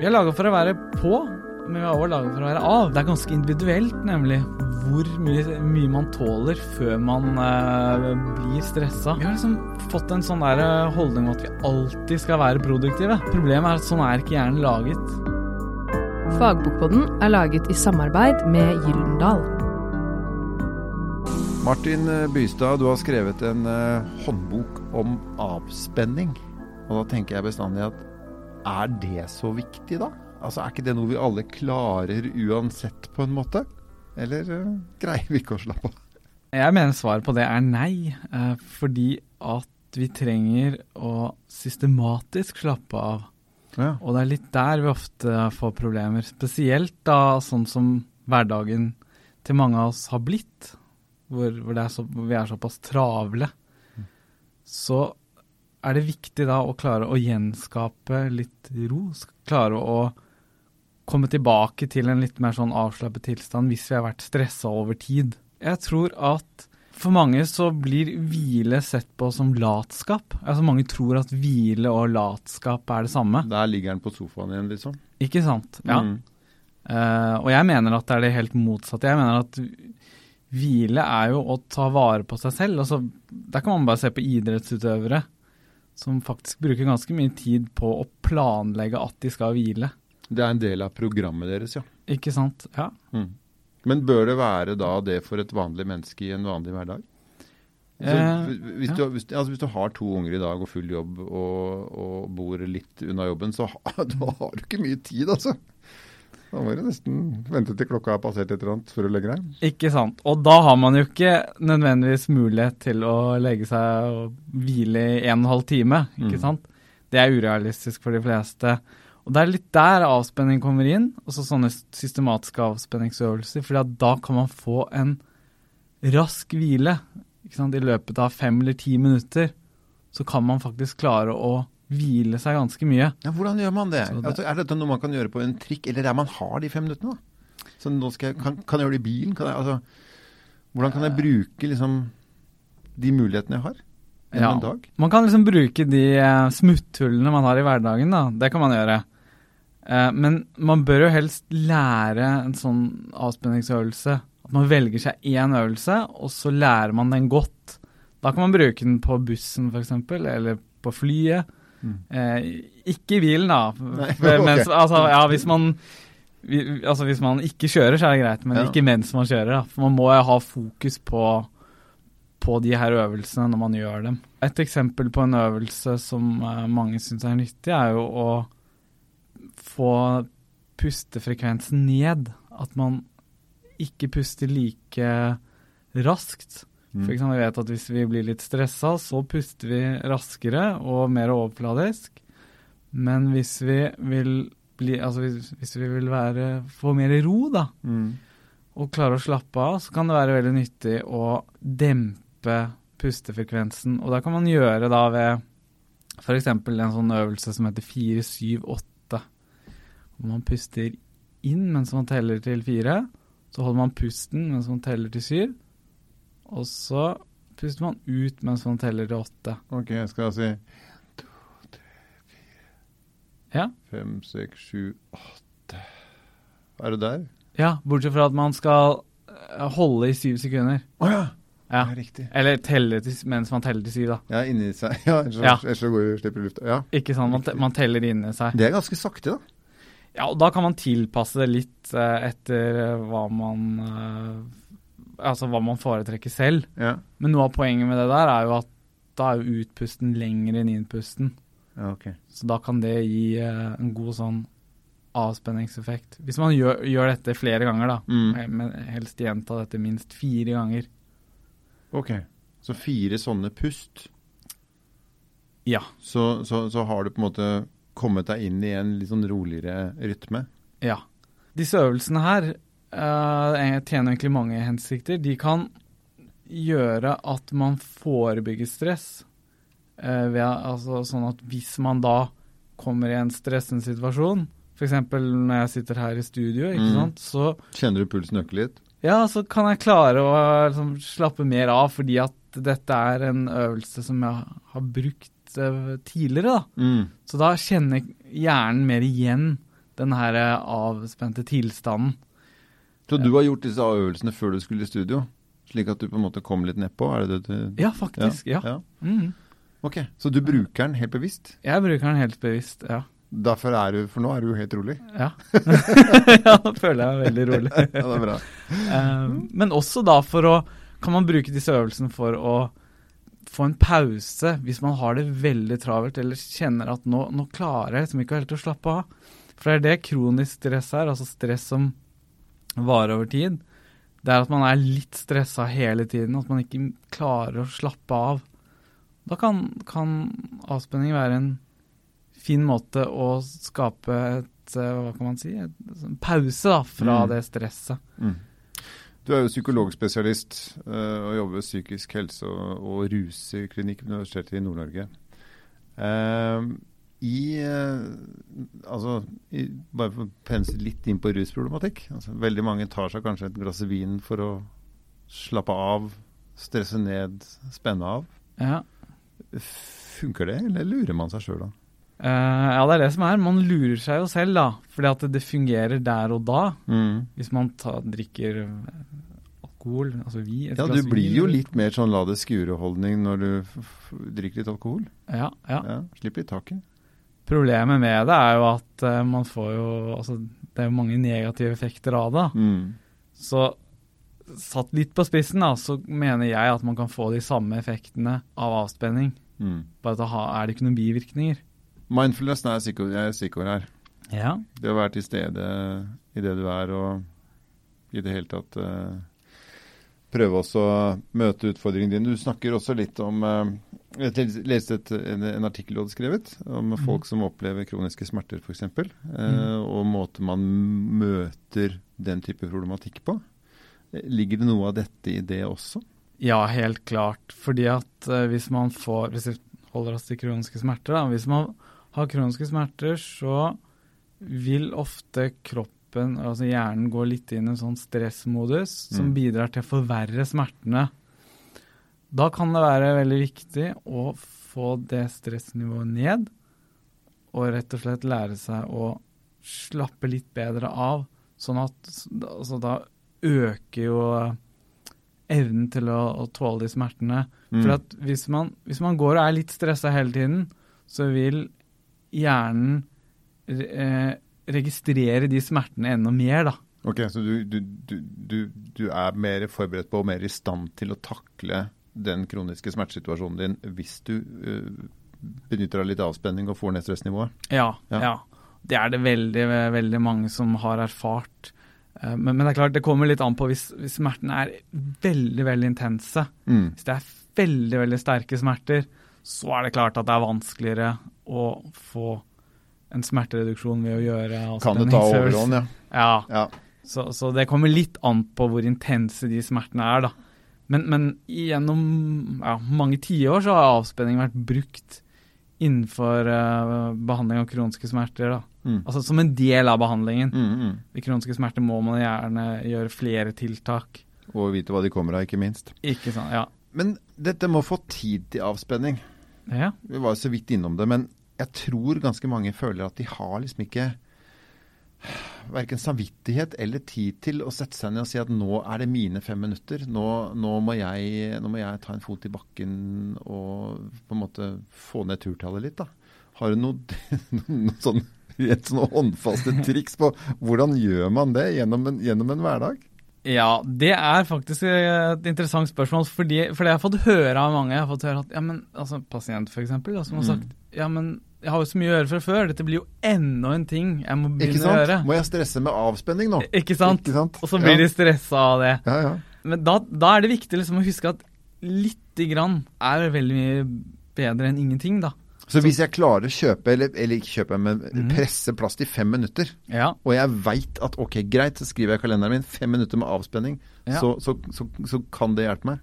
Vi er laga for å være på, men vi er også laga for å være av. Det er ganske individuelt, nemlig, hvor mye, mye man tåler før man eh, blir stressa. Vi har liksom fått en sånn der eh, holdning om at vi alltid skal være produktive. Problemet er at sånn er ikke hjernen laget. Fagbokpodden er laget i samarbeid med Gyldendal. Martin eh, Bystad, du har skrevet en eh, håndbok om avspenning. Og da tenker jeg bestandig at er det så viktig, da? Altså, Er ikke det noe vi alle klarer uansett, på en måte? Eller uh, greier vi ikke å slappe av? Jeg mener svaret på det er nei, Uh, fordi at vi trenger å systematisk slappe av. Ja. Og det er litt der vi ofte får problemer. Spesielt da sånn som hverdagen til mange av oss har blitt, hvor, hvor, er så, hvor vi er såpass travle. Så er det viktig da å klare å gjenskape litt ro. Klare å komme tilbake til en litt mer sånn avslappet tilstand hvis vi har vært stressa over tid. Jeg tror at for mange så blir hvile sett på som latskap. Altså Mange tror at hvile og latskap er det samme. Der ligger den på sofaen igjen, liksom. Ikke sant? Ja. Mm. Uh, og jeg mener at det er det helt motsatte. Jeg mener at hvile er jo å ta vare på seg selv. Altså, der kan man bare se på idrettsutøvere som faktisk bruker ganske mye tid på å planlegge at de skal hvile. Det er en del av programmet deres, ja. Ikke sant? Ja. Mm. Men bør det være da det for et vanlig menneske i en vanlig hverdag? Så, Eh, hvis, ja. du, hvis, altså, hvis du har to unger i dag og full jobb og, og bor litt unna jobben, så da har du ikke mye tid, altså. Da må du nesten vente til klokka er passert et eller annet før du legger deg. Ikke sant. Og da har man jo ikke nødvendigvis mulighet til å legge seg og hvile i en og en halv time. Ikke Mm. sant? Det er urealistisk for de fleste. Og det er litt der avspenning kommer inn, også sånne systematiske avspenningsøvelser. For da kan man få en rask hvile. Ikke sant? I løpet av fem eller ti minutter så kan man faktisk klare å hvile seg ganske mye. Ja, Hvordan gjør man det? Det- Altså, er dette noe man kan gjøre på en trikk, eller er man har de fem minuttene? da? Så nå skal jeg, kan, kan jeg gjøre det i bilen? Kan jeg, altså, hvordan kan jeg bruke liksom, de mulighetene jeg har Ja. en dag? Man kan liksom bruke de eh, smutthullene man har i hverdagen, da. Det kan man gjøre. Eh, Men man bør jo helst lære en sånn avspenningsøvelse. At man velger seg én øvelse, og så lærer man den godt. Da kan man bruke den på bussen f.eks., eller på flyet. Mm. Eh, ikke i bilen, da. Nei, Mens, altså, ja, hvis man Altså Hvis man ikke kjører, så er det greit, men Ja. ikke mens man kjører. Da. For man må ha fokus på, på de her øvelsene når man gjør dem. Et eksempel på en øvelse som eh, mange syns er nyttig, er jo å få pustefrekvensen ned. At man ikke puster like raskt. Mm. For eksempel, vi vet at hvis vi blir litt stressa, så puster vi raskere og mer overfladisk. Men hvis vi vil bli Altså hvis, hvis vi vil være, få mer ro, da, Mm. og klare å slappe av, så kan det være veldig nyttig å dempe pustefrekvensen. Og det kan man gjøre da ved f.eks. en sånn øvelse som heter 4-7-8. Hvor man puster inn mens man teller til fire. Så holder man pusten mens man teller til syv. Og så puster man ut mens man teller til åtte. Ok, jeg skal si en, to, tre, Ja. fem, seks, sju, åtte Er du der? ja, bortsett fra at man skal eh, holde i syv sekunder. Å ja. Ja. ja! Riktig. Eller telle til, mens man teller til syv, da. Ja, inni seg. Ja, ellers så- Ja. så går det slipper lufta. Ja. Ikke sant? Man, man teller inni seg. Det er ganske sakte, da. Ja, og da kan man tilpasse det litt eh, etter eh, hva man eh, Altså hva man foretrekker selv. Ja. Men noe av poenget med det der er jo at da er jo utpusten lengre enn innpusten. ja ok. Så da kan det gi eh, en god sånn avspenningseffekt. Hvis man gjør, gjør dette flere ganger, da. Mm. eh, Men helst gjenta dette minst fire ganger. Ok. Så fire sånne pust, Ja. så, så, så har du på en måte kommet deg inn i en litt sånn roligere rytme. Ja. Disse øvelsene her tjener egentlig mange hensikter. De kan gjøre at man forebygger stress. eh, ved, altså, sånn at hvis man da kommer i en stressende situasjon, f.eks. når jeg sitter her i studio, ikke Mm. sant, så, Kjenner du pulsen øke litt? ja, så kan jeg klare å liksom, slappe mer av, fordi at dette er en øvelse som jeg har brukt uh, tidligere. da. Mm. Så da kjenner hjernen mer igjen den her eh, avspente tilstanden. Så du har gjort disse øvelsene før du skulle i studio? Slik at du på en måte kom litt nedpå? Er det det du Ja, faktisk. Ja. ja. Mm. Ok, Så du bruker den helt bevisst? Jeg bruker den helt bevisst, ja. Derfor er du, For nå er du jo helt rolig. Ja, ja føler jeg meg veldig rolig. ja, det er bra. Eh, men også da for å Kan man bruke disse øvelsene for å få en pause hvis man har det veldig travelt eller kjenner at nå, nå klarer jeg liksom ikke helt å slappe av. For det er det kronisk stress er, altså stress som varer over tid. Det er at man er litt stressa hele tiden, at man ikke klarer å slappe av. Da kan, kan avspenning være en fin måte å skape et eh, hva kan man si, en pause da, fra Mm. det stresset. Mm. Du er jo psykologspesialist eh, og jobber ved psykisk helse og, og ruseklinikk ved Universitetet i Nord-Norge. Eh, I eh, Altså, i, bare for å pense litt inn på rusproblematikk. Altså, veldig mange tar seg kanskje et glass vin for å slappe av, stresse ned, spenne av. Ja. Funker det, eller lurer man seg sjøl da? Uh, ja, det er det som er. Man lurer seg jo selv, da. Fordi at det fungerer der og da. Mm. Hvis man tar, drikker eh, alkohol, altså vi, Ja, du blir vin, jo litt mer sånn la det skure-holdning når du drikker litt alkohol. Ja, ja. Ja, Slipper litt taket. Problemet med det er jo at eh, man får jo Altså, det er jo mange negative effekter av det. Mm. Så satt litt på spissen, da, så mener jeg at man kan få de samme effektene av avspenning. Mm. Bare at da er det ikke noen bivirkninger. Mindfulness er stikkord er her. Ja. Det å være til stede i det du er, og i det hele tatt uh, prøve også å møte utfordringene dine. Du snakker også litt om eh, Jeg leste et, en, en artikkel du hadde skrevet om Mhm. folk som opplever kroniske smerter, f.eks. Eh, mm. Og måten man møter den type problematikk på. Ligger det noe av dette i det også? Ja, helt klart. Fordi at eh, hvis man får Hvis vi holder oss til kroniske smerter, da. Hvis man har kroniske smerter, så vil ofte kroppen, altså hjernen, gå litt inn i en sånn stressmodus som Mm. bidrar til å forverre smertene. Da kan det være veldig viktig å få det stressnivået ned, og rett og slett lære seg å slappe litt bedre av. Sånn at altså, da øker jo evnen til å, å tåle de smertene. Mm. For at hvis man, hvis man går og er litt stressa hele tiden, så vil hjernen eh, registrere de smertene enda mer, da. Ok, Så du, du, du, du, du er mer forberedt på og mer i stand til å takle den kroniske smertesituasjonen din hvis du øh, benytter deg litt avspenning og får ned stressnivået? Ja, Ja. ja. Det er det veldig, veldig mange som har erfart. Eh, Men, men det er klart, det kommer litt an på hvis, hvis smertene er veldig, veldig intense. Mm. Hvis det er veldig, veldig sterke smerter, så er det klart at det er vanskeligere å få en smertereduksjon ved å gjøre Kan det ta overhånd, ja. Ja, ja. så, så det kommer litt an på hvor intense de smertene er, da. Men, men gjennom ja, mange tiår så har avspenning vært brukt innenfor uh, behandling av kroniske smerter. da. Mm. Altså som en del av behandlingen. Mm, mm. Ved kroniske smerter må man gjerne gjøre flere tiltak. Og vite hva de kommer av, ikke minst. Ikke sant? Ja. Men dette må få tid til avspenning. ja. Vi var så vidt innom det, men jeg tror ganske mange føler at de har liksom ikke verken samvittighet eller tid til å sette seg ned og si at nå er det mine fem minutter. Nå, nå, må, jeg, nå må jeg ta en fot i bakken og på en måte få ned turtallet litt. da. Har du noe, noe sånn, rett sånn håndfaste triks på hvordan gjør man det gjennom en, gjennom en hverdag? Ja, det er faktisk et interessant spørsmål, fordi, fordi jeg har fått høre av mange. Jeg har fått høre at ja, men, altså Pasient, f.eks., da, som har Mm. sagt ja, men jeg har jo så mye å gjøre fra før. Dette blir jo enda en ting jeg må begynne å gjøre. Må jeg stresse med avspenning nå? Ikke sant? Ikke sant? Og så blir ja. de stressa av det. Ja, ja. Men da, da er det viktig liksom å huske at lite grann er veldig mye bedre enn ingenting, da. Så hvis jeg klarer å kjøpe, eller, eller ikke kjøpe, men mm. presse plast i fem minutter, Ja. og jeg veit at ok, greit, så skriver jeg i kalenderen min fem minutter med avspenning, så, så, så, så kan det hjelpe meg.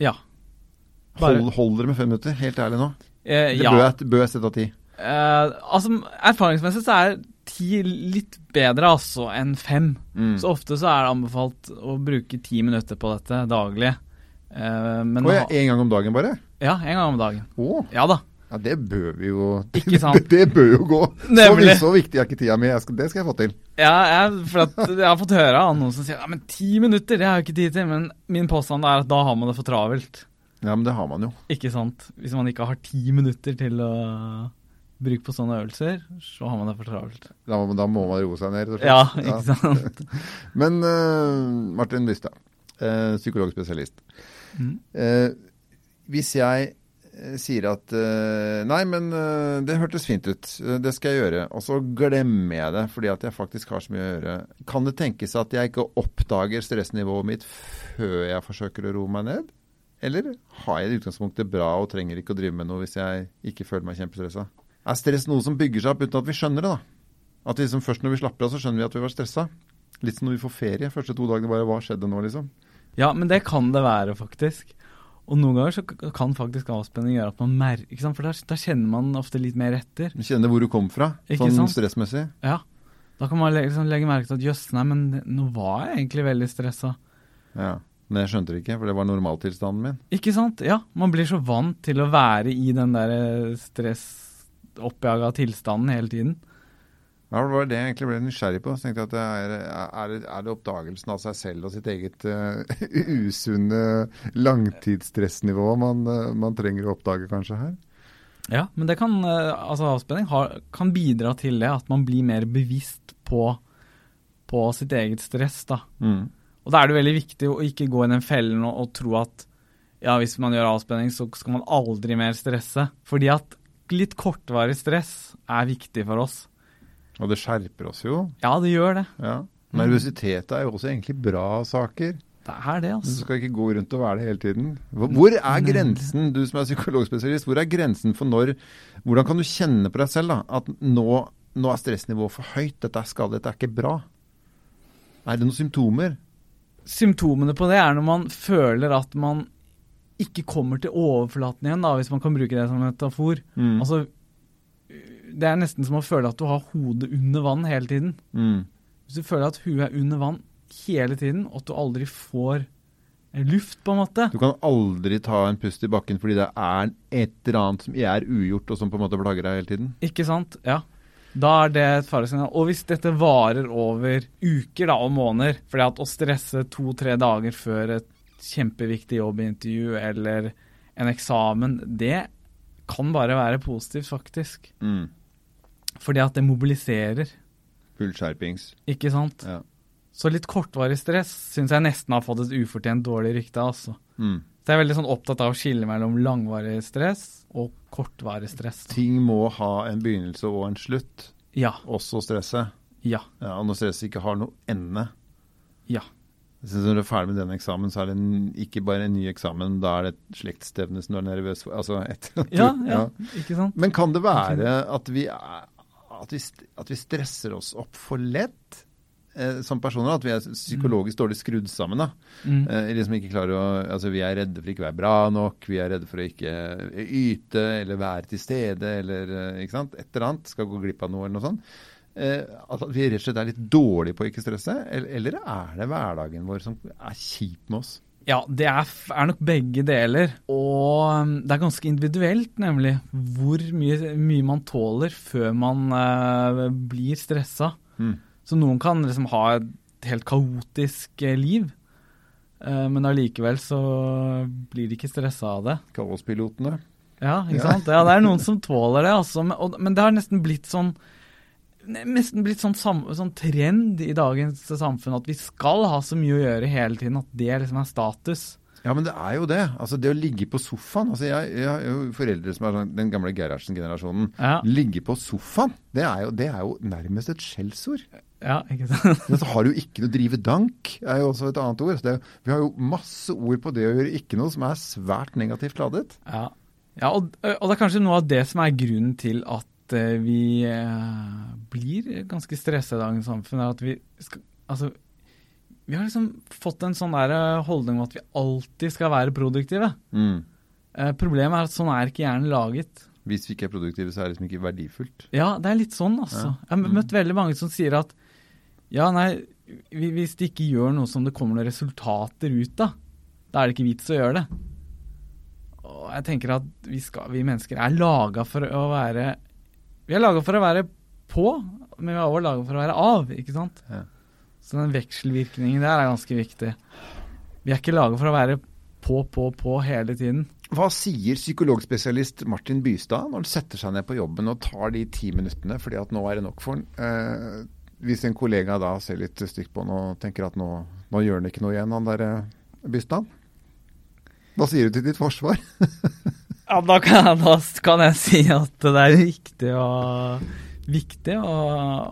Ja. Bare- Hold, hold dere med fem minutter, helt ærlig nå. Eh, ja. bør, jeg, sette ti? Eh, altså, erfaringsmessig så er ti litt bedre altså enn fem. Mm. Så ofte så er det anbefalt å bruke ti minutter på dette daglig. Eh, men ja, en gang om dagen bare? ja, en gang om dagen. Oh. Ja da. Ja, det bør vi jo Ikke sant? Det, bør jo gå. Så, Nemlig. så viktig er ikke tida mi. Jeg skal, det skal jeg få til. Ja, jeg, for at jeg har fått høre av noen som sier ja, men ti minutter, det har jeg ikke tid til. Men min påstand er at da har man det for travelt. Ja, men det har man jo. Ikke sant? Hvis man ikke har ti minutter til å bruke på sånne øvelser, så har man det for travelt. Da, da må man roe seg ned, rett og slett. Ja, ikke sant? Men uh, Martin Bystad, uh, psykologspesialist. Mm. Uh, hvis jeg eh, sier at eh, Nei, men eh, det hørtes fint ut. Eh, Det skal jeg gjøre. Og så glemmer jeg det fordi at jeg faktisk har så mye å gjøre. Kan det tenkes at jeg ikke oppdager stressnivået mitt før jeg forsøker å roe meg ned? Eller har jeg i utgangspunktet bra og trenger ikke å drive med noe hvis jeg ikke føler meg kjempestressa? Er stress noe som bygger seg opp uten at vi skjønner det, da? At liksom først når vi slapper av, så skjønner vi at vi var stressa? Litt som når vi får ferie. Første to dagene bare Hva skjedde nå, liksom? Ja, men det kan det være, faktisk. Og noen ganger så kan faktisk avspenning gjøre at man merker ikke sant? For da, kjenner man ofte litt mer etter. Kjenner hvor du kom fra, Ikke sånn sant? stressmessig. Ja. Da kan man liksom, legge merke til at jøss, nei, men nå var jeg egentlig veldig stressa. Ja. Men jeg skjønte det ikke, for det var normaltilstanden min. Ikke sant? Ja. Man blir så vant til å være i den der stressoppjaga tilstanden hele tiden. Ja, det var det jeg egentlig ble nysgjerrig på. Så tenkte jeg at det er, er, det- er det oppdagelsen av seg selv og sitt eget uh, usunne langtidsstressnivå man, uh, man trenger å oppdage kanskje her? Ja, men det kan, uh, altså avspenning har, kan bidra til det, at man blir mer bevisst på, på sitt eget stress, da. Mm. Og da er det veldig viktig å ikke gå i den fellen og, og tro at ja, hvis man gjør avspenning, så skal man aldri mer stresse. Fordi at litt kortvarig stress er viktig for oss. Og det skjerper oss jo. Ja, det gjør det. Ja. Nervøsitet er jo også egentlig bra saker. Det er det, altså. Du skal ikke gå rundt og være det hele tiden. Hvor hvor er grensen, du som er psykologspesialist, hvor er grensen for når Hvordan kan du kjenne på deg selv da, at nå, nå er stressnivået for høyt, dette er skadet, dette er ikke bra? Er det noen symptomer? Symptomene på det er når man føler at man ikke kommer til overflaten igjen, da, hvis man kan bruke det som metafor. Mm. Altså, det er nesten som å føle at du har hodet under vann hele tiden. Mm. Hvis du føler at huet er under vann hele tiden, og at du aldri får luft, på en måte. Du kan aldri ta en pust i bakken fordi det er et eller annet som er ugjort, og som på en måte plager deg hele tiden. Ikke sant? Ja. Da er det et faresignal. Og hvis dette varer over uker da, og måneder, fordi at å stresse to-tre dager før et kjempeviktig jobbintervju eller en eksamen, det kan bare være positivt, faktisk. Mm. Fordi at det mobiliserer, Fullskjerpings. ikke sant? Ja. Så litt kortvarig stress syns jeg nesten har fått et ufortjent dårlig rykte, altså. Mm. Så jeg er veldig sånn opptatt av å skille mellom langvarig stress og kortvarig stress. Ting må ha en begynnelse og en slutt, Ja. også stresset. Ja. Ja, og når stresset ikke har noe ende, Ja. Jeg synes når du er ferdig med den eksamen, så er det en, ikke bare en ny eksamen, da er det et slektsstevne som du er nervøs for. Altså et, Ja, ja, ikke sant? Men kan det være at vi, er- at, vi, st- at vi stresser oss opp for lett eh, som personer? At vi er psykologisk dårlig skrudd sammen? da? Mm. Eh, liksom ikke klarer å, altså Vi er redde for ikke å være bra nok, vi er redde for å ikke eh, yte eller være til stede eller eh, ikke sant? et eller annet. Skal gå glipp av noe eller noe sånt. Eh, at vi rett og slett er litt dårlige på å ikke stresse? Eller, eller er det hverdagen vår som er kjip med oss? Ja, det er, er nok begge deler. Og um, det er ganske individuelt, nemlig, hvor mye, mye man tåler før man eh, blir stressa. Mm. Så noen kan liksom ha et helt kaotisk eh, liv, eh, men allikevel så blir de ikke stressa av det. Kaospilotene? Ja, ikke Ja. sant? Ja, det er noen som tåler det, altså. Men, det har nesten blitt sånn Nesten blitt sånn, sånn trend i dagens samfunn at vi skal ha så mye å gjøre hele tiden at det liksom er status. Ja, men det er jo det. Altså Det å ligge på sofaen altså Jeg, jeg har jo foreldre som er sånn, den gamle Gerhardsen-generasjonen. Ja, Ligge på sofaen, det er jo, det er jo nærmest et skjellsord. Ja ikke sant? Men så har du ikke noe drive dank, er jo også et annet ord. Så det, vi har jo masse ord på det å gjøre ikke noe som er svært negativt ladet. Ja, ja og, og det er kanskje noe av det som er grunnen til at uh, vi uh, blir ganske stressa i dagens samfunn, er at vi skal Altså, vi har liksom fått en sånn der eh, holdning om at vi alltid skal være produktive. Mm. Problemet er at sånn er ikke hjernen laget. Hvis vi ikke er produktive, så er det liksom ikke verdifullt. Ja, det er litt sånn, altså. Ja. Jeg har møtt veldig mange som sier at ja, nei, hvis de ikke gjør noe som det kommer noen resultater ut av, da er det ikke vits å gjøre det. og jeg tenker at vi, skal, vi mennesker er laga for å være Vi er laga for å være på, men vi er også laga for å være av, ikke sant? Ja. Så den vekselvirkningen der er ganske viktig. Vi er ikke laga for å være på, på, på hele tiden. Hva sier psykologspesialist Martin Bystad når han setter seg ned på jobben og tar de ti minuttene fordi at nå er det nok for han? Eh, hvis en kollega da ser litt stygt på han og tenker at nå, nå gjør han ikke noe igjen, han der eh, Bystad? Hva sier du til ditt forsvar? Ja, da kan, jeg, da kan jeg si at det er viktig å, viktig å,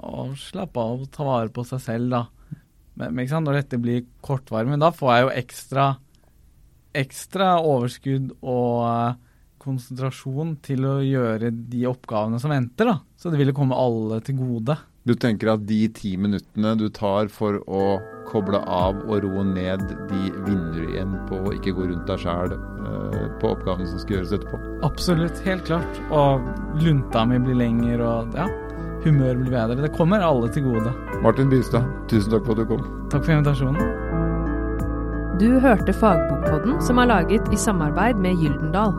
å slappe av og ta vare på seg selv, da. Men, men? Når dette blir kortvarig, men da får jeg jo ekstra, ekstra overskudd og eh, konsentrasjon til å gjøre de oppgavene som venter, da. Så det ville komme alle til gode. Du tenker at de ti minuttene du tar for å koble av og roe ned, de vinner du igjen på å ikke gå rundt deg sjæl på oppgavene som skal gjøres etterpå? Absolutt, helt klart. Og lunta mi blir lengre, og ja, humøret blir bedre. Det kommer alle til gode. Martin Bystad, tusen takk for at du kom. Takk for invitasjonen. Du hørte Fagbokpodden, som er laget i samarbeid med Gyldendal.